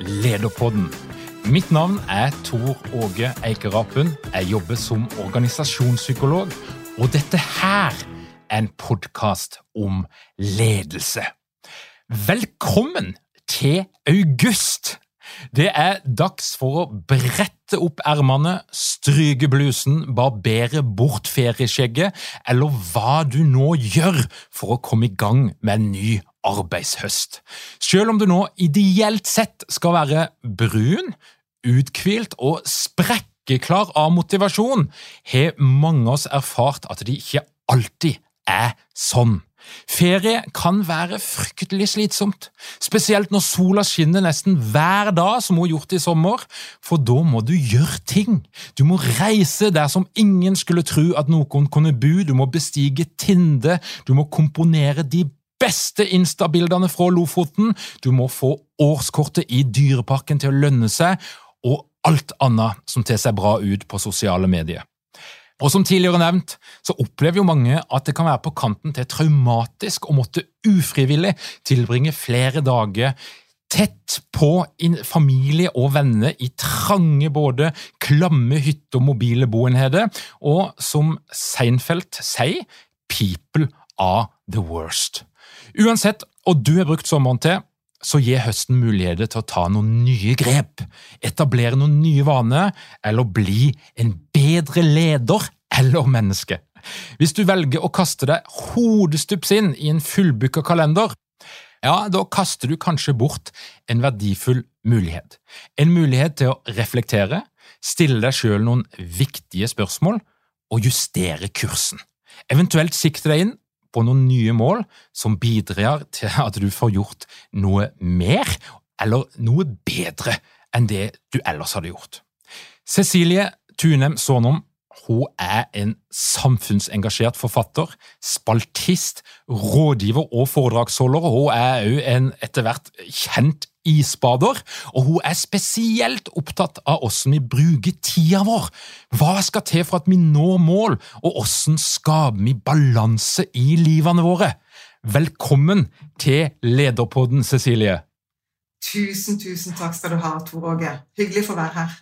Lederpodden. Mitt navn er Tor Åge Eikerapen. Jeg jobber som organisasjonspsykolog, og dette her er en podkast om ledelse. Velkommen til august! Det er dags for å brette opp ermene, stryke blusen, barbere bort ferieskjegget, eller hva du nå gjør for å komme i gang med en ny arbeidshøst. Selv om du nå ideelt sett skal være brun, uthvilt og sprekkeklar av motivasjon, har mange av oss erfart at det ikke alltid er sånn. Ferie kan være fryktelig slitsomt, spesielt når sola skinner nesten hver dag, som hun har gjort i sommer, for da må du gjøre ting. Du må reise der som ingen skulle tro at noen kunne bo, du må bestige Tinde, du må komponere de beste Insta-bildene fra Lofoten, du må få årskortet i Dyreparken til å lønne seg, og alt annet som tar seg bra ut på sosiale medier. Og Som tidligere nevnt, så opplever jo mange at det kan være på kanten til traumatisk å måtte ufrivillig tilbringe flere dager tett på familie og venner i trange, både klamme hytter og mobile boenheter, og som Seinfeld sier, people are the worst. Uansett, og du har brukt sommeren til, så gir høsten muligheter til å ta noen nye grep, etablere noen nye vaner, eller bli en bedre leder eller menneske. Hvis du velger å kaste deg hodestups inn i en fullbooka kalender, ja, da kaster du kanskje bort en verdifull mulighet. En mulighet til å reflektere, stille deg sjøl noen viktige spørsmål og justere kursen. Eventuelt sikte deg inn på noen nye mål som bidrar til at du får gjort noe mer eller noe bedre enn det du ellers hadde gjort. Cecilie Tunem Sånum hun er en samfunnsengasjert forfatter, spaltist, rådgiver og foredragsholder. Hun er òg en etter hvert kjent isbader, og hun er spesielt opptatt av hvordan vi bruker tida vår. Hva skal til for at vi når mål, og hvordan skaper vi balanse i livene våre? Velkommen til Lederpodden, Cecilie. Tusen, tusen takk skal du ha, Tor Åge. Hyggelig for å være her.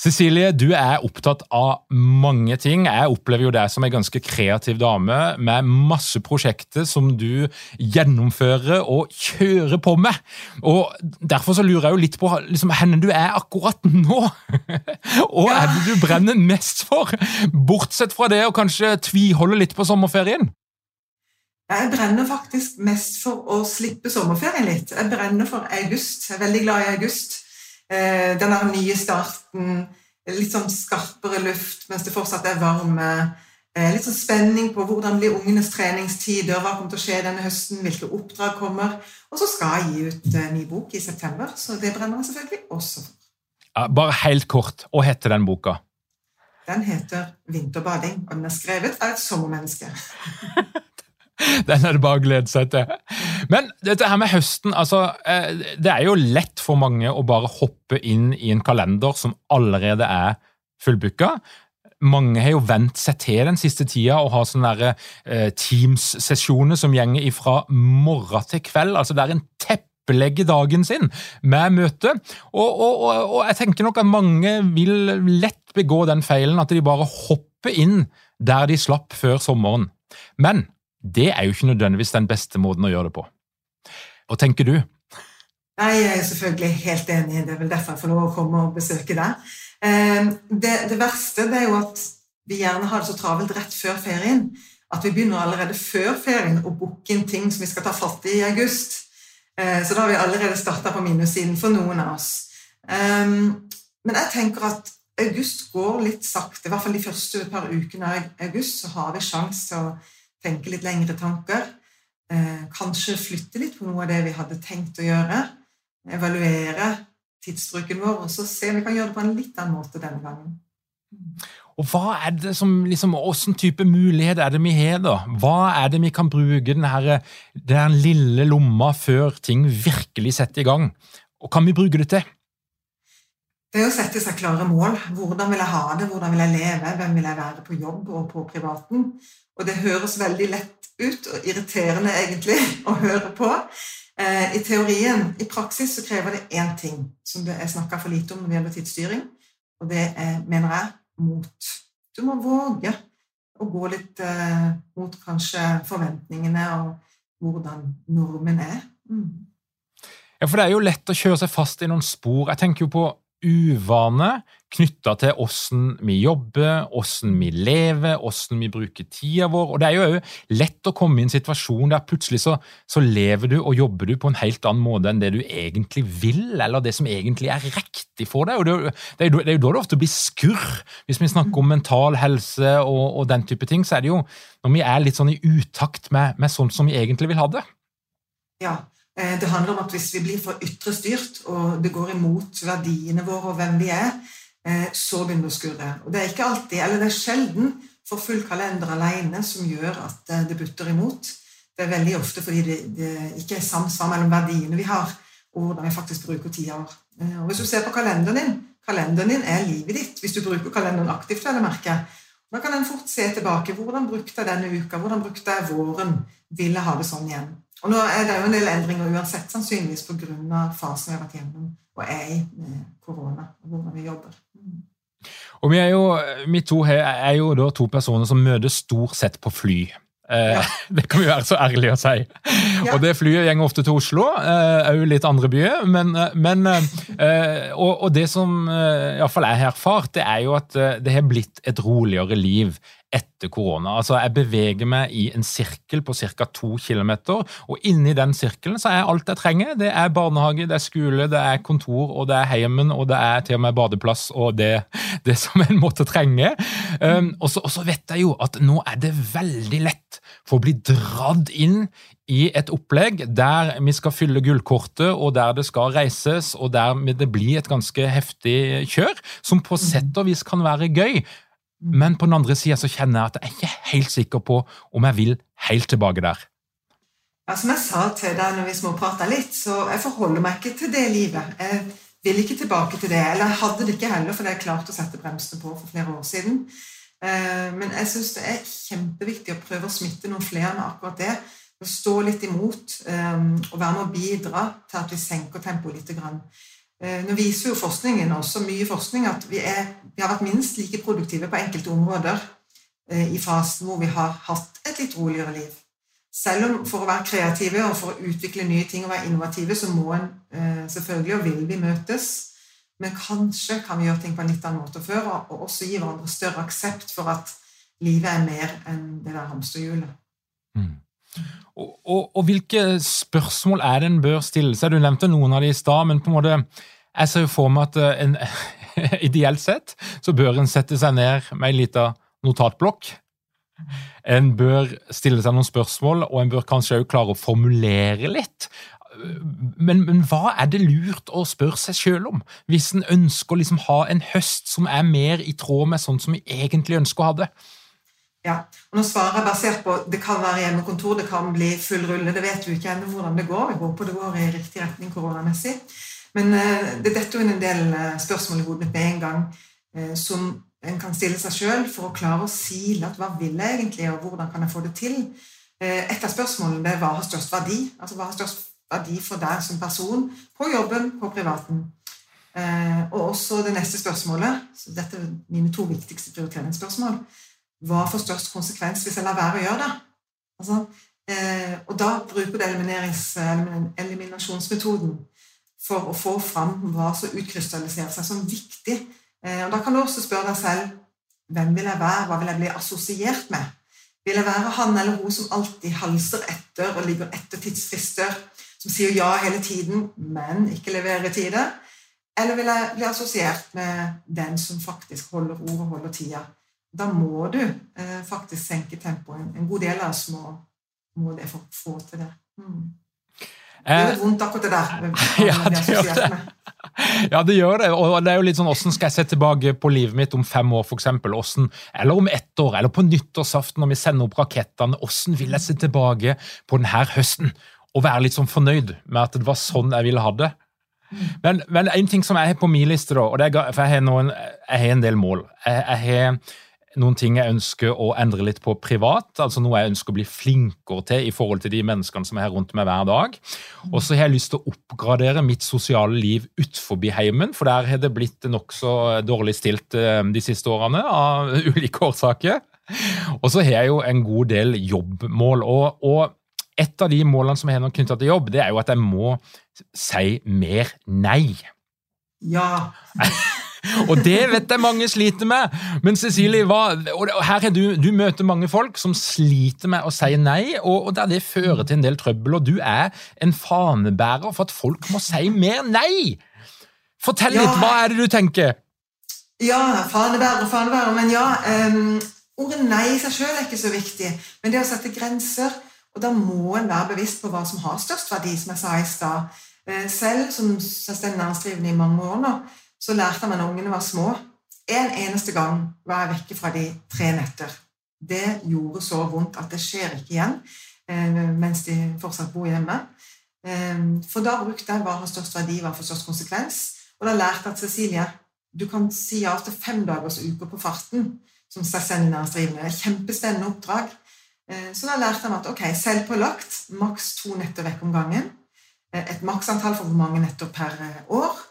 Cecilie, du er opptatt av mange ting. Jeg opplever jo deg som en ganske kreativ dame med masse prosjekter som du gjennomfører og kjører på med. Og Derfor så lurer jeg jo litt på liksom, hvor du er akkurat nå. og er det du brenner mest for? Bortsett fra det å kanskje tviholde litt på sommerferien? Jeg brenner faktisk mest for å slippe sommerferien litt. Jeg brenner for august. Jeg er veldig glad i august. Eh, denne nye starten, litt sånn skarpere luft mens det fortsatt er varme. Eh, litt sånn spenning på hvordan blir ungenes treningstider, hva kommer til å skje denne høsten, hvilke oppdrag kommer. Og så skal jeg gi ut en ny bok i september, så det brenner jeg selvfølgelig også for. Ja, bare helt kort, hva heter den boka? Den heter 'Vinterbading', og den er skrevet av et sommermenneske. Den er det bare å glede seg til. Men dette her med høsten altså, eh, Det er jo lett for mange å bare hoppe inn i en kalender som allerede er fullbooka. mange har jo vent seg til den siste tida og har sånne eh, Teams-sesjoner som gjenger fra morgen til kveld. altså Det er en teppelegge dagen sin med møte. Og, og, og, jeg tenker nok at mange vil lett begå den feilen at de bare hopper inn der de slapp før sommeren. Men det er jo ikke nødvendigvis den beste måten å gjøre det på. Hva tenker du? Nei, Jeg er selvfølgelig helt enig. Det er vel derfor jeg får lov å komme og besøke deg. Ehm, det, det, verste det er jo at vi gjerne har det så travelt rett før ferien at vi begynner allerede før ferien å booke inn ting som vi skal ta fatt i i august. Ehm, så da har vi allerede starta på minussiden for noen av oss. Ehm, men jeg tenker at august går litt sakte. I hvert fall de første par ukene av august så har vi sjanse til å tenke litt lengre tanker. Kanskje flytte litt på noe av det vi hadde tenkt å gjøre. Evaluere tidsbruken vår, og så se om vi kan gjøre det på en litt annen måte denne gangen. Og hva er det som, liksom, Hvilken type mulighet er det vi har? da? Hva er det vi kan bruke den, her, den lille lomma før ting virkelig setter i gang? Og kan vi bruke det til? Det er å sette seg klare mål. Hvordan vil jeg ha det? Hvordan vil jeg leve? Hvem vil jeg være på jobb og på privaten? Og det høres veldig lett ut, og irriterende egentlig, å høre på. Eh, I teorien, i praksis, så krever det én ting som det er snakka for lite om når det gjelder tidsstyring, og det er, mener jeg, mot. Du må våge å gå litt eh, mot kanskje forventningene og hvordan normen er. Mm. Ja, for det er jo lett å kjøre seg fast i noen spor. Jeg tenker jo på uvane knytta til åssen vi jobber, åssen vi lever, åssen vi bruker tida vår. Og Det er jo lett å komme i en situasjon der plutselig så, så, lever du og jobber du på en helt annen måte enn det du egentlig vil, eller det som egentlig er riktig for deg. Og Det, det, er, jo, det da det ofte blir skurr. Hvis vi snakker om mental helse og, og, den type ting, så er det jo når vi er litt sånn i utakt med, med sånn som vi egentlig vil ha det. Ja, eh, det handler om at hvis vi blir for ytre styrt, og det går imot verdiene våre og hvem vi er, så begynner det å skurre. Og det er ikke alltid, eller det er sjelden for full kalender alene som gjør at eh, det butter imot. Det er veldig ofte fordi det, det ikke er samsvar mellom verdiene vi har, og hvordan vi faktisk bruker tida vår. Eh, og hvis du ser på kalenderen din Kalenderen din er livet ditt. Hvis du bruker kalenderen aktivt, eller merke, da kan en fort se tilbake. Hvordan brukte jeg denne uka? Hvordan brukte jeg våren? Ville ha det sånn igjen? Og nå er det jo en del endringer uansett, sannsynligvis pga. fasen vi har vært gjennom og er i med korona, og hvordan vi jobber. Mm. Og vi er jo, vi to er jo da to personer som møtes stort sett på fly. Eh, ja. Det kan vi være så ærlige å si. Ja. Og det flyet går ofte til Oslo, òg eh, litt andre byer. Men, eh, men og, og, det som iallfall jeg har erfart, det er jo at det har blitt et roligere liv etter korona. Altså, Jeg beveger meg i en sirkel på ca. to km, og inni den sirkelen så er alt jeg trenger. Det er barnehage, det er skole, det er kontor, og det er heimen, og det er til og med badeplass, og det, det som en måtte trenge. Um, og, så, og så vet jeg jo at nå er det veldig lett for å bli dratt inn i et opplegg der vi skal fylle gullkortet, og der det skal reises, og der det blir et ganske heftig kjør, som på sett og vis kan være gøy. Men på den andre sida kjenner jeg at jeg er ikke helt sikker på om jeg vil helt tilbake der. Ja, som jeg sa til deg når vi småprata litt, så jeg forholder meg ikke til det livet. Jeg vil ikke tilbake til det. Eller jeg hadde det ikke heller, for det er klart å sette bremsene på for flere år siden. Eh, men jeg syns det er kjempeviktig å prøve å smitte noen flere med akkurat det. Å stå litt imot eh, og være med å bidra til at vi senker tempoet litt. Eh, nå viser jo forskningen, også mye forskning, at vi, er, vi, har vært minst like produktive på enkelte områder eh, i fasen hvor vi har hatt et litt roligere liv. Selv om for å være kreative og for å utvikle nye ting og være innovative, så må en eh, selvfølgelig og vil vi møtes. Men kanskje kan vi gjøre ting på en litt annen måte før, og også gi hverandre større aksept for at livet er mer enn det der hamsterhjulet. Mm. Og, og, hvilke spørsmål er det en bør stille seg? Du nevnte noen av de i stad, men på en måte, jeg ser jo for meg at eh, en, ideelt sett så bør en sette seg ned med ei lita notatblokk. En bør stille seg noen spørsmål, og en bør kanskje òg klare å formulere litt. Men, men, hva er det lurt å spørre seg sjøl om, hvis en ønsker å liksom ha en høst som er mer i tråd med sånn som vi egentlig ønsker å ha det? Ja, og nå svarer jeg basert på Det kan være hjemmekontor, det kan bli full rulle. Det vet vi ikke ennå hvordan det går. Jeg håper det går i riktig retning koronamessig. Men uh, det detter jo en del uh, spørsmål i hodet mitt med en gang uh, som en kan stille seg sjøl for å klare å sile at hva vil jeg egentlig, og hvordan kan jeg få det til. Eh, et av spørsmålene det er hva har størst verdi? Altså hva har størst verdi for deg som person på jobben, på privaten? Eh, og også det neste spørsmålet, så dette er mine to viktigste prioriteringsspørsmål, hva får størst konsekvens hvis jeg lar være å gjøre det? Altså, eh, og da bruker du eliminasjonsmetoden for å få fram hva som utkrystalliserer seg som viktig. Eh, og Da kan du også spørre deg selv hvem vil jeg være, hva vil jeg bli assosiert med? Vil jeg være han eller hun som alltid halser etter og ligger etter tidsfrister, som sier ja hele tiden, men ikke leverer i tide? Eller vil jeg bli assosiert med den som faktisk holder ord og holder tida? Da må du eh, faktisk senke tempoet. En god del av oss må, må det for å få til det. Mm. Det gjør vondt, akkurat det der. Ja, det gjør det. Ja, det gjør det. Og det er jo litt sånn, Hvordan skal jeg se tilbake på livet mitt om fem år, for? Hvordan, eller om ett år, eller på nyttårsaften når vi sender opp rakettene? Hvordan vil jeg se tilbake på denne høsten og være litt sånn fornøyd med at det var sånn jeg ville ha det? Men, men en ting som jeg har på min liste, da, og det er, for jeg har, noen, jeg har en del mål. Jeg, jeg har noen ting jeg ønsker å endre litt på privat, altså noe jeg ønsker å bli flinkere til i forhold til de menneskene som er her rundt meg hver dag. Og så har jeg lyst til å oppgradere mitt sosiale liv utenfor heimen, for der har det blitt nokså dårlig stilt eh, de siste årene av ulike årsaker. Og så har jeg jo en god del jobbmål. og, og et av de målene som jeg har knytta til jobb, det er jo at jeg må si mer nei. Ja. og det vet jeg mange sliter med. Men Cecilie, hva, og her er du, du møter mange folk som sliter med å si nei, og, og der det fører til en del trøbbel. Og du er en fanebærer for at folk må si mer nei! Fortell ja. litt, hva er det du tenker? Ja, fanebærer og fanebærer, men ja. Um, ordet nei i seg sjøl er ikke så viktig, men det å sette grenser og da må en være bevisst på hva som har størst verdi, som jeg sa i stad. Eh, selv som selvstendig næringsdrivende i mange år nå, så lærte jeg når ungene var små En eneste gang var jeg vekke fra de tre netter. Det gjorde så vondt at det skjer ikke igjen eh, mens de fortsatt bor hjemme. Eh, for da brukte jeg hva har størst verdi, hva for størst konsekvens. Og da lærte jeg at Cecilie, du kan si ja til fem dagers uker på farten som selvstendig næringsdrivende. Kjempespennende oppdrag. Eh, så da lærte jeg meg at ok, selvpålagt, maks to netter vekk om gangen. Et maksantall for hvor mange netter per år.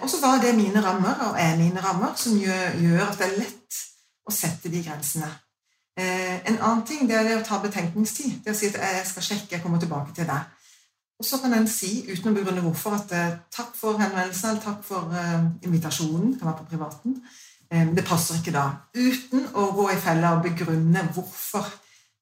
Og så var det mine rammer, og er mine rammer, som gjør, gjør at det er lett å sette de grensene. En annen ting det er det å ta betenkningstid. Det å si at jeg skal sjekke, jeg kommer tilbake til deg'. Og så kan en si, uten å begrunne hvorfor, at takk for henvendelsen eller takk for invitasjonen. Det kan være på privaten. Det passer ikke da. Uten å gå i fella og begrunne hvorfor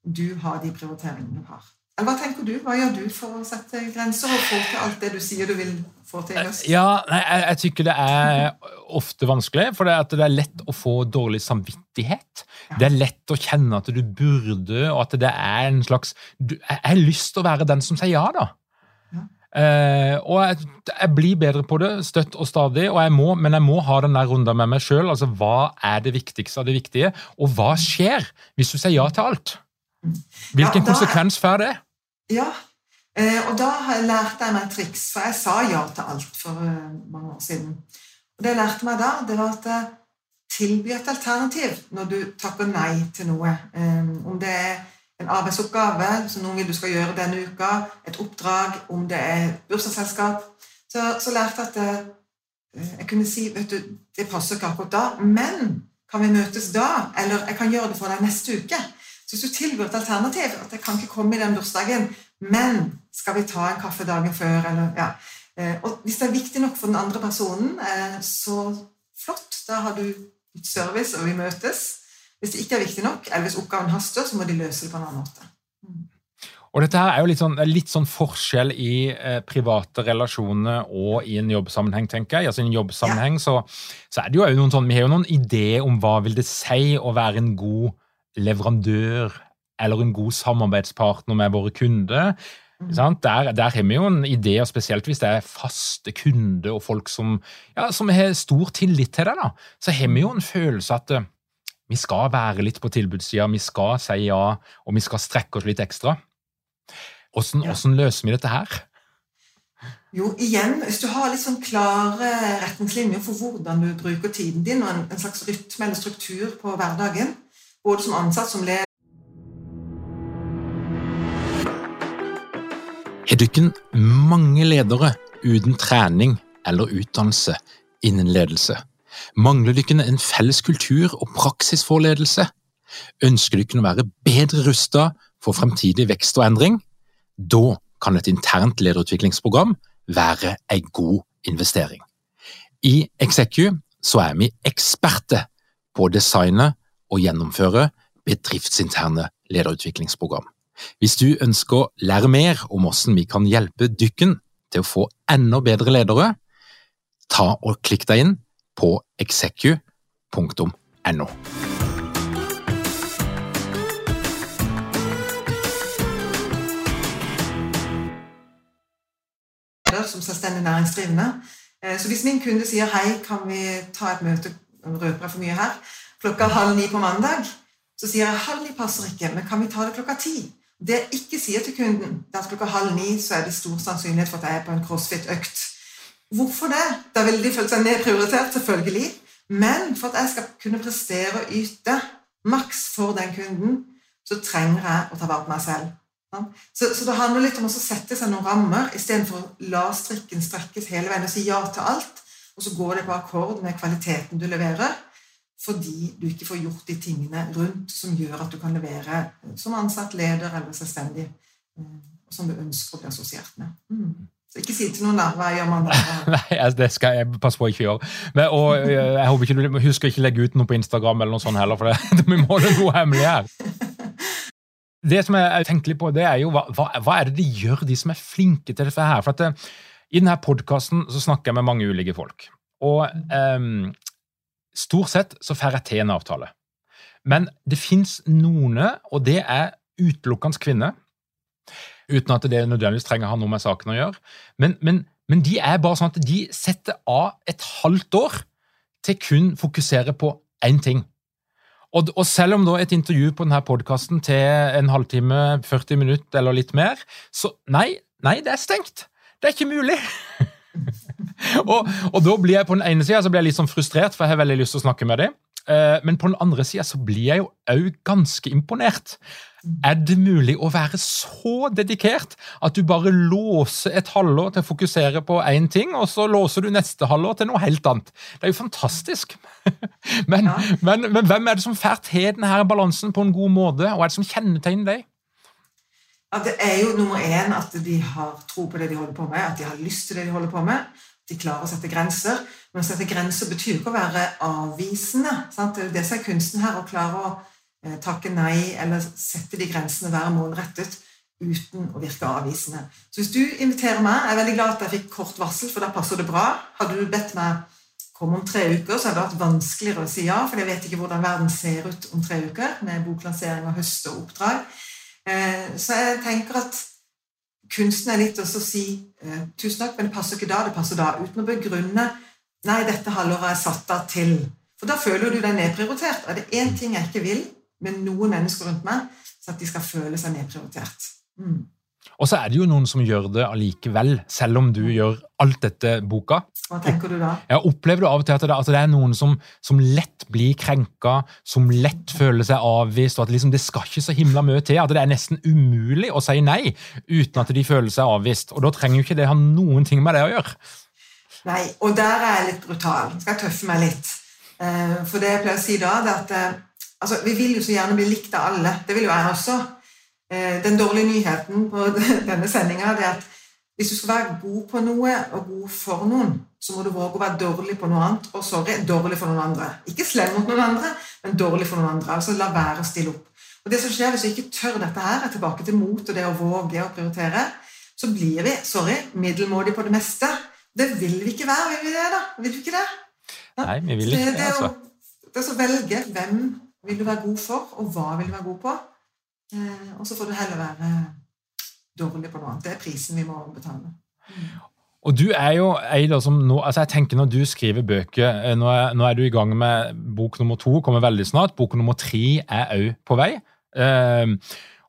du har de prioriteringene du har. Hva tenker du? Hva gjør du for å sette grenser og få til alt det du sier du vil få til i? Ja, nei, jeg, jeg, tykker det er ofte vanskelig, for det er, det er lett å få dårlig samvittighet. Ja. Det er lett å kjenne at du burde, og at det er en slags du, Jeg har lyst til å være den som sier ja, da. Uh, og jeg, jeg, blir bedre på det støtt og stadig, og jeg må, men jeg må ha den der runden med meg sjøl. Altså, hva er det viktigste av det viktige, og hva skjer hvis du sier ja til alt? Hvilken ja, konsekvens får det? Ja, eh, og da lærte jeg meg et triks, for jeg sa ja til alt for eh, mange år siden. Og det jeg lærte meg da, det var at jeg tilbyr et alternativ når du takker nei til noe. Eh, om det er en arbeidsoppgave som noen vil du skal gjøre denne uka, et oppdrag, om det er bursdagsselskap, så, så lærte jeg at jeg, jeg kunne si vet du, det passer ikke akkurat da, men kan vi møtes da? Eller jeg kan gjøre det for deg neste uke. Så hvis du tilbyr et alternativ at jeg kan ikke komme i den bursdagen, men skal vi ta en kaffe dagen før? Eller, ja. Eh, og hvis det er viktig nok for den andre personen, eh, så flott. Da har du service, og vi møtes. Hvis det ikke er viktig nok, eller hvis oppgaven haster, så må de løse det på en annen måte. Mm. Og dette her er jo litt sånn, litt sånn forskjell i eh, private relasjoner og i en jobbsammenheng, tenker jeg. Altså I en jobbsammenheng ja. så, så, er det jo noen sånn, Vi har jo noen ideer om hva vil det si å være en god leverandør eller en god samarbeidspartner med våre kunder. Mm. Der, der, har vi jo en idé, og spesielt hvis det er faste kunder og folk som, ja, som har stor tillit til deg, da, så har vi jo en følelse at uh, vi skal være litt på tilbudssida, vi skal si ja, og vi skal strekke oss litt ekstra. Hvordan, ja. hvordan løser vi dette her? Jo, igjen, hvis du har litt sånn klare retningslinjer for hvordan du bruker tiden din, og en, en slags rytme eller struktur på hverdagen, både som ansatt, som leder Har dere mange ledere uten trening eller utdannelse innen ledelse? Mangler dere en felles kultur og praksis for ledelse? Ønsker dere å være bedre rustet for fremtidig vekst og endring? Da kan et internt lederutviklingsprogram være en god investering. I Execu så er vi eksperter på å designe og gjennomføre bedriftsinterne lederutviklingsprogram. Hvis du ønsker å lære mer om hvordan vi kan hjelpe dykken til å få enda bedre ledere, ta og klikk deg inn på execu.no. som selvstendig næringsdrivende. Eh, så hvis min kunde sier hei, kan vi ta et møte røper jeg for mye her, klokka halv ni på mandag, så sier jeg halv ni passer ikke, men kan vi ta det klokka ti? Det jeg ikke sier til kunden, det er at klokka halv ni så er det stor sannsynlighet for at jeg er på en crossfit-økt. Hvorfor det? Da vil de føle seg nedprioritert, selvfølgelig. Men for at jeg skal kunne prestere og yte maks for den kunden, så trenger jeg å ta vare på meg selv. Så, så, det handler litt om å sette seg noen rammer istedenfor å la strikken strekkes hele veien og si ja til alt, og så går det på akkord med kvaliteten du leverer, fordi du ikke får gjort de tingene rundt som gjør at du kan levere som ansatt, leder eller selvstendig, eh, som du ønsker å bli assosiert med. Mm. Så ikke si til noen da, hva gjør man da? Nei, altså, det skal jeg passe på å ikke gjøre. Men, og eh, jeg håper ikke du husker ikke legge ut noe på Instagram eller noe sånt heller, for det, vi må ha noe hemmelig her. Det som jeg tenker litt på, det er jo hva, hva, er det de gjør, de som er flinke til dette her? For at eh, I denne podkasten snakker jeg med mange ulike folk. Og um, stort sett så får jeg til en avtale. Men det fins noen, og det er utelukkende kvinner, uten at det nødvendigvis trenger å ha noe med saken å gjøre. Men, men, men de er bare sånn at de setter av et halvt år til kun fokusere på én ting. Og, og, selv om da et intervju på denne podkasten til en halvtime, 40 minutter eller litt mer, så nei, nei, det er stengt. Det er ikke mulig. og, og, da blir jeg på den ene sida litt sånn frustrert, for jeg har veldig lyst til å snakke med dem. Eh, men på den andre sida blir jeg jo òg ganske imponert. Er det mulig å være så dedikert at du bare låser et halvår til å fokusere på én ting, og så låser du neste halvår til noe helt annet? Det er jo fantastisk. men, ja. men, men, hvem er det som får til denne balansen på en god måte, og er det som kjennetegner deg? Ja, det er jo nummer én at de har tro på det de holder på med, at de har lyst til det de holder på med. At De klarer å sette grenser. Men å sette grenser betyr ikke å være avvisende. Sant? Det er som er kunsten her, å klare å Eh, takke nei eller sette de grensene, være målrettet uten å virke avvisende. Så hvis du inviterer meg Jeg er veldig glad at jeg fikk kort varsel, for da passer det bra. Hadde du bedt meg komme om tre uker, så hadde det vært vanskeligere å si ja, for jeg vet ikke hvordan verden ser ut om tre uker med boklansering av høst og oppdrag. Eh, så jeg tenker at kunsten er litt å si eh, tusen takk, men det passer ikke da, det passer da, uten å begrunne nei, dette halvåret er satt av til. For da føler du deg nedprioritert. Er det én ting jeg ikke vil, med noen mennesker rundt meg, så at de skal føle seg nedprioritert. Mm. Og så er det jo noen som gjør det allikevel, selv om du gjør alt dette boka. Hva tenker du da? Jeg opplever du av og til at det, at det er noen som, som, lett blir krenka, som lett føler seg avvist, og at liksom, det skal ikke så himla mye til? At det er nesten umulig å si nei uten at de føler seg avvist? Og da trenger jo ikke det ha noen ting med det å gjøre. Nei, og der er jeg litt brutal. Skal jeg tøffe meg litt. Eh, for det jeg pleier å si da, det er at eh, Altså, Vi vil jo så gjerne bli likt av alle. Det vil jo jeg også. Eh, den dårlige nyheten på denne sendinga er at hvis du skal være god på noe og god for noen, så må du våge å være dårlig på noe annet. Og sorry, dårlig for noen andre. Ikke slem mot noen andre, men dårlig for noen andre. Altså la være å stille opp. Og det som skjer Hvis vi ikke tør dette her, er tilbake til mot og det å våge å prioritere, så blir vi sorry, middelmådige på det meste. Det vil vi ikke være, vil vi det? da? Vil vi ikke det? Ja? Nei, vi vil ikke det, altså. Det er å velge hvem vil du være god for, og hva vil du være god på? Eh, og så får du heller være dårlig på noe annet. Det er prisen vi må betale. Og du er jo ei som nå, altså jeg tenker Når du skriver bøker eh, nå er, nå er, du i gang med bok nummer to, kommer veldig snart. Bok nummer tre er òg på vei. Uh,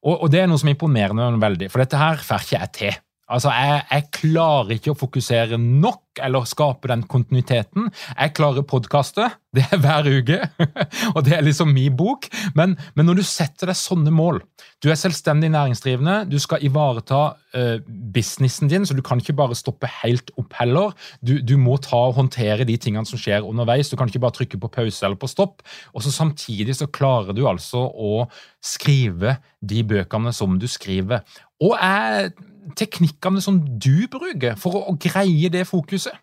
og, og, det er noe som imponerer meg veldig, for dette her får ikke jeg til. Altså, jeg, jeg, klarer ikke å fokusere nok eller skape den kontinuiteten. Jeg klarer podkastet. det er hver uke, og det er liksom min bok. Men, men, når du setter deg sånne mål Du er selvstendig næringsdrivende, du skal ivareta uh, businessen din, så du kan ikke bare stoppe helt opp heller. Du, du, må ta og håndtere de tingene som skjer underveis. Du kan ikke bare trykke på pause eller på stopp. Og så Samtidig så klarer du altså å skrive de bøkene som du skriver. Og jeg teknikkene som du bruker for å, å greie det fokuset?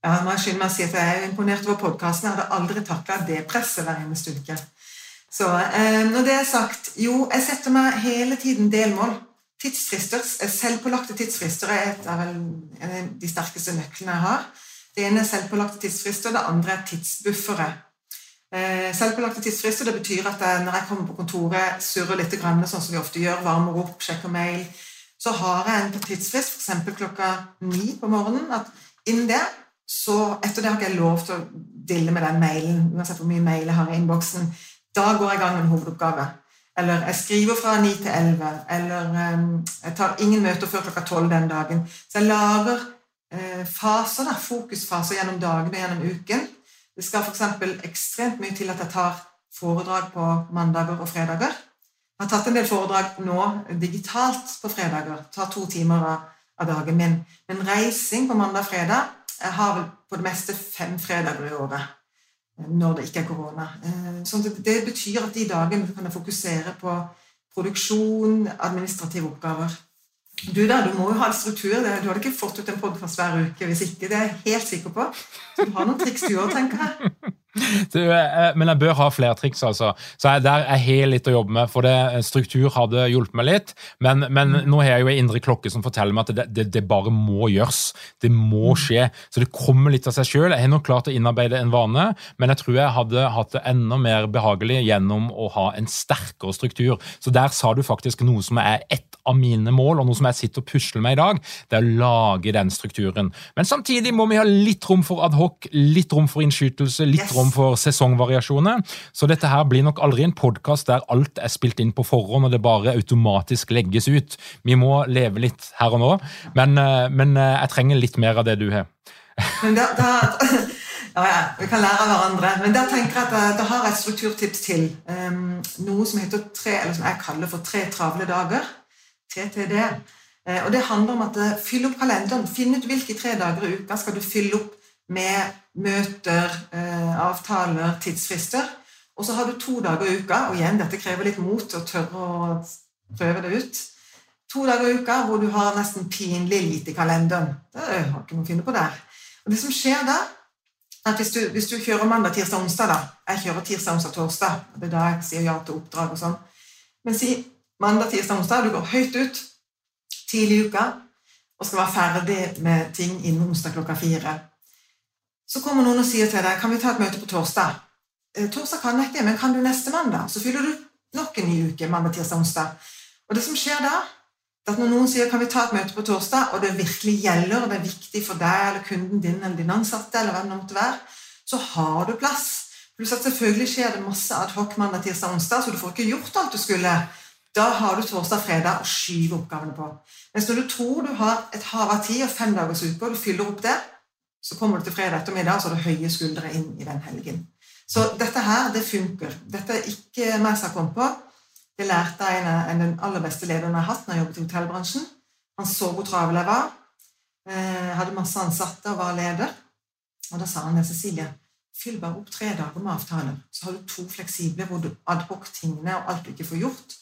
Ja, må jeg meg å si at jeg er imponert over podkasten. Jeg hadde aldri takla det presset hver eneste uke. Så eh, når det er sagt Jo, jeg setter meg hele tiden delmål. Tidsfrister, Selvpålagte tidsfrister er et av de sterkeste nøklene jeg har. Det ene er selvpålagte tidsfrister, det andre er tidsbuffere. Eh, selvpålagte tidsfrister det betyr at jeg, når jeg kommer på kontoret, surrer litt, sånn som vi ofte gjør, varmer opp, sjekker mail, så har jeg en tidsfrist, f.eks. klokka ni på morgenen. at innen det, så Etter det har ikke jeg lov til å dille med den mailen, uansett hvor mye mail jeg har i innboksen. Da går jeg i gang med en hovedoppgave. Eller jeg skriver fra ni til elleve. Eller um, jeg tar ingen møter før klokka tolv den dagen. Så jeg lager uh, faser, da, fokusfaser gjennom dagene og gjennom uken. Det skal f.eks. ekstremt mye til at jeg tar foredrag på mandager og fredager. Jeg har tatt en del foredrag nå digitalt på fredager. Tar to timer av dagen min. Men reising på mandag-fredag Jeg har vel på det meste fem fredager i året når det ikke er korona. Så det betyr at de dagene kan jeg fokusere på produksjon, administrative oppgaver. Du da, du må jo ha en struktur. Du hadde ikke fått ut en podkast hver uke hvis ikke. Det er jeg helt sikker på. Du har noen triks du òg, tenker jeg. Du, eh, men jeg bør ha flere triks, altså. Så jeg, der er helt litt å jobbe med. For det, eh, struktur hadde hjulpet meg litt. Men, men mm. nå har jeg jo en indre klokke som forteller meg at det, det, det, bare må gjøres. Det må mm. skje. Så det kommer litt av seg sjøl. Jeg har nok klart å innarbeide en vane, men jeg tror jeg hadde hatt det enda mer behagelig gjennom å ha en sterkere struktur. Så der sa du faktisk noe som er ett av mine mål, og noe som jeg sitter og pusler med i dag. Det er å lage den strukturen. Men samtidig må vi ha litt rom for adhoc, litt rom for innskytelse, litt yes. rom rom for sesongvariasjoner. Så dette her blir nok aldri en podkast der alt er spilt inn på forhånd og det bare automatisk legges ut. Vi må leve litt her og nå, men, eh, men eh, jeg trenger litt mer av det du har. Men da, da, ja, ja, vi kan lære av hverandre. Men da tenker jeg at jeg da har jeg et strukturtips til. Um, noe som heter tre, eller som jeg kaller for Tre travle dager. TTD. Og det handler om at Fyll opp kalenderen. Finn ut hvilke tre dager i uka skal du fylle opp med møter, eh, avtaler, tidsfrister. Og så har du to dager i uka, og igjen, dette krever litt mot å tørre å prøve det ut. To dager i uka hvor du har nesten pinlig lite i kalenderen. Det har ikke noe å finne på der. Og det som skjer da, at hvis du, hvis du kjører mandag, tirsdag, onsdag da, Jeg kjører tirsdag, onsdag, torsdag. Det er da jeg sier ja til oppdrag og sånn. Men si mandag, tirsdag, onsdag. Du går høyt ut tidlig i uka og skal være ferdig med ting innen onsdag klokka fire. Så kommer noen og sier til deg kan vi ta et møte på torsdag. Eh, torsdag kan jeg ikke, men kan du neste mandag? Så fyller du nok en ny uke. mandag, tirsdag, onsdag. Og det som skjer da, at når noen sier kan vi ta et møte på torsdag, og det virkelig gjelder, og det er viktig for deg eller kunden din eller din ansatte, eller hvem det måtte være, så har du plass. Pluss at selvfølgelig skjer det masse adhoc mandag, tirsdag, onsdag, så du får ikke gjort alt du skulle. Da har du torsdag, fredag å skyve oppgavene på. Mens når du tror du har et hav av tid og fem dagers uke, og du fyller opp det, så kommer du til fredag ettermiddag, så har du høye skuldre inn i den helgen. Så dette her, det funker. Dette er ikke meg som har kommet på. Det lærte jeg en av den aller beste lederen jeg har hatt når jeg jobbet i hotellbransjen. Han så hvor travel jeg var. Jeg eh, hadde masse ansatte og var leder. Og da sa han til Cecilie fyll bare opp tre dager med avtaler. Så har du to fleksible hvor du adhoc-tingene og alt du ikke får gjort,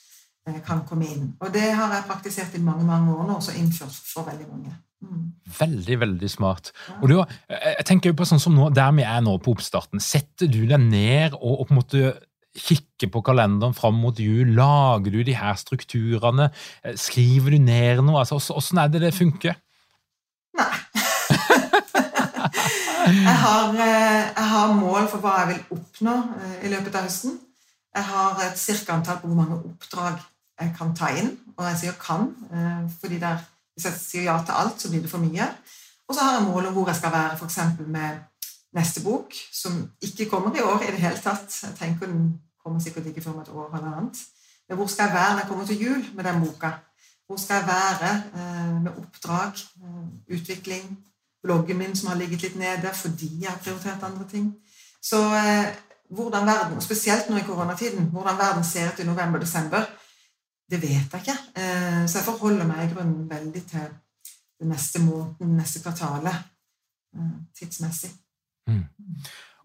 eh, kan komme inn. Og det har jeg praktisert i mange mange år nå, og også innført for veldig mange. Veldig, veldig smart. Og du, jeg tenker jo på sånn som nå, Der vi er nå på oppstarten, setter du deg ned og, og på en måte kikker på kalenderen fram mot jul? Lager du de her strukturene? Eh, skriver du ned noe? Altså, Åssen er det det funker? Nei. jeg, har, eh, jeg, har, mål for hva jeg vil oppnå eh, i løpet av høsten. Jeg har et cirka antall på hvor mange oppdrag jeg kan ta inn. Og jeg sier 'kan', fordi det er hvis jeg sier ja til alt, så blir det for mye. Og så har jeg mål om hvor jeg skal være f.eks. med neste bok, som ikke kommer i år i det hele tatt. Jeg tenker Den kommer sikkert ikke før om et år eller annet. Men hvor skal jeg være når jeg kommer til jul med den boka? Hvor skal jeg være eh, med oppdrag, eh, utvikling? Bloggen min som har ligget litt nede fordi jeg har prioritert andre ting. Så eh, hvordan verden, spesielt nå i koronatiden, hvordan verden ser ut i november-desember, det vet jeg ikke. Eh, så jeg forholder meg i grunnen veldig til den neste måneden, neste kvartalet, eh, tidsmessig. Mm.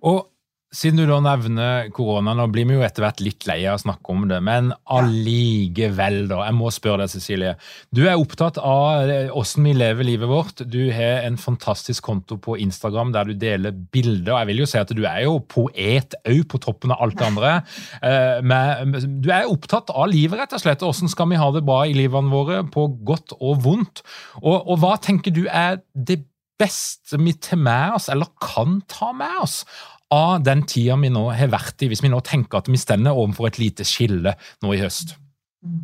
Og siden du da nevner korona, nå blir vi jo etter hvert litt lei av å snakke om det, men allikevel, da. Jeg må spørre deg, Cecilie. Du er opptatt av åssen vi lever livet vårt. Du har en fantastisk konto på Instagram der du deler bilder. og Jeg vil jo si at du er jo poet òg, på toppen av alt det andre. Eh, men du er opptatt av livet, rett og slett. Åssen skal vi ha det bra i livene våre, på godt og vondt? Og, og hva tenker du er det beste vi tar med oss, eller kan ta med oss, av den tida vi nå har vært i, hvis vi nå tenker at vi stender overfor et lite skille nå i høst? Mm.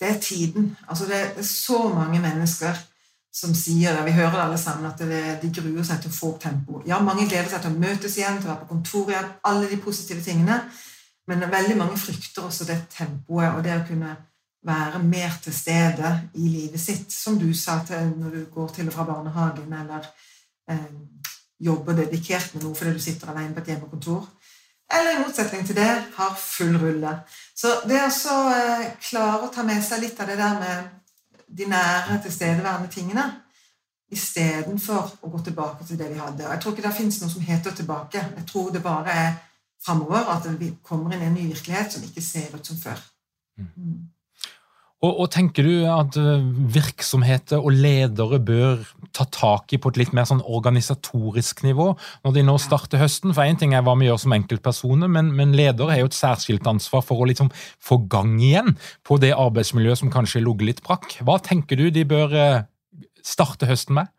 Det er tiden. Altså det er så mange mennesker som sier det. Vi hører det alle sammen, at det, de gruer seg til å få opp tempoet. Ja, mange gleder seg til å møtes igjen, til å være på kontor igjen, alle de positive tingene. Men veldig mange frykter også det tempoet og det å kunne være mer til stede i livet sitt. Som du sa til når du går til og fra barnehagen, eller eh, jobber dedikert med noe fordi du sitter alene på et hjemmekontor. Eller i motsetning til det har full rulle. Så det å eh, klare å ta med seg litt av det der med de nære, tilstedeværende tingene istedenfor å gå tilbake til det vi hadde. Og Jeg tror ikke det finnes noe som heter tilbake. Jeg tror det bare er framover at vi kommer inn i en ny virkelighet som ikke ser ut som før. Mm. Og, og, Tenker du at eh, virksomheter og ledere bør ta tak i på et litt mer sånn organisatorisk nivå når de nå starter høsten? For Én ting er hva vi gjør som enkeltpersoner, men, men ledere har jo et særskilt ansvar for å liksom få gang igjen på det arbeidsmiljøet som kanskje ligger litt brakk. Hva tenker du de bør eh, starte høsten med?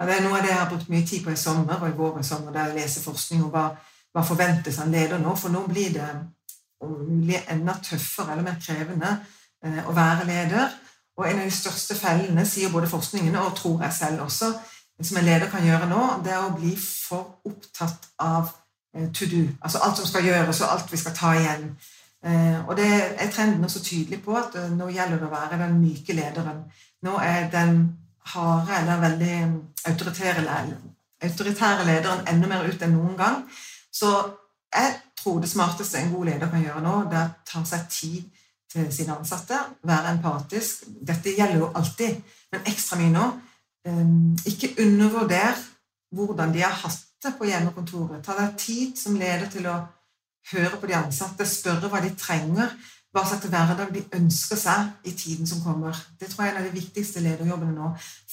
Ja, det er noe av det jeg har brukt mye tid på i sommer og i vår sommer, der jeg leser forskning og hva, hva forventes av en leder nå. For nå blir det om mulig enda tøffere eller mer krevende å være leder. Og en av de største fellene, sier både forskningen og tror jeg selv også, som en leder kan gjøre nå, det er å bli for opptatt av eh, to do. Altså alt som skal gjøres, og alt vi skal ta igjen. Eh, og det er trenden også tydelig på at nå gjelder det å være den myke lederen. Nå er den harde eller veldig autoritære lederen enda mer ut enn noen gang. Så jeg tror det smarteste en god leder kan gjøre nå, det er å ta seg tid til sine ansatte. Være empatisk. Dette gjelder jo alltid, men ekstra mye nå. Ehm, ikke undervurder hvordan de har hatt det på hjemmekontoret. Ta deg tid som leder til å høre på de ansatte, spørre hva de trenger, hva slags hverdag de ønsker seg i tiden som kommer. Det tror jeg er en av de viktigste lederjobbene nå.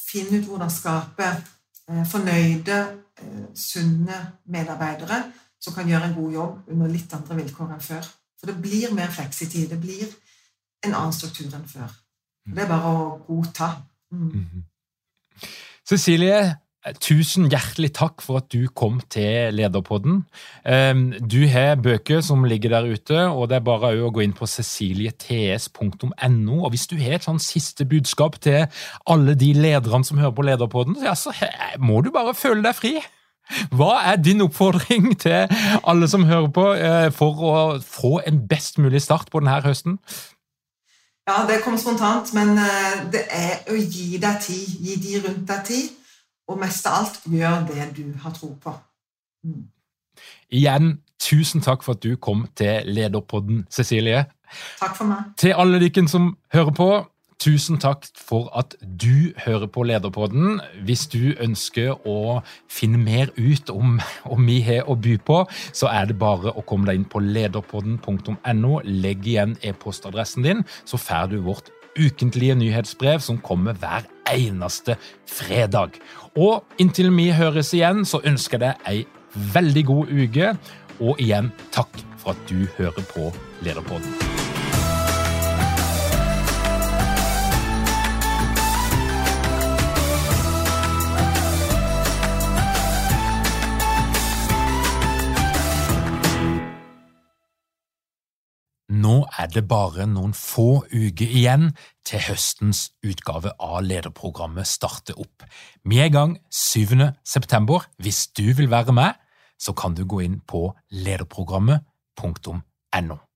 Finne ut hvordan skape eh, fornøyde, eh, sunne medarbeidere som kan gjøre en god jobb under litt andre vilkår enn før. For det blir mer fleksitid. Det blir en annen struktur enn før. Det er bare å godta. Mm. Mhm. Cecilie, tusen hjertelig takk for at du kom til Lederpodden. Du har bøker som ligger der ute, og det er bare å gå inn på ceciliets.no. Og Hvis du har et sånn siste budskap til alle de lederne som hører på Lederpodden, så må du bare føle deg fri. Hva er din oppfordring til alle som hører på, eh, for å få en best mulig start på denne høsten? Ja, det kom spontant, men eh, det er å gi deg tid. Gi de rundt deg tid. Og mest av alt, gjør det du har tro på. Mm. Igjen, tusen takk for at du kom til Lederpodden, Cecilie. Takk for meg. Til alle dere som hører på, Tusen takk for at du hører på Lederpodden. Hvis du ønsker å finne mer ut om, om vi har å by på, så er det bare å komme deg inn på lederpodden.no. Legg igjen e-postadressen din, så får du vårt ukentlige nyhetsbrev som kommer hver eneste fredag. Og inntil vi høres igjen, så ønsker jeg deg ei veldig god uke. Og igjen takk for at du hører på Lederpodden. Nå er det bare noen få uker igjen til høstens utgave av lederprogrammet starter opp. Vi er i gang 7. september. Hvis du vil være med, så kan du gå inn på lederprogrammet.no.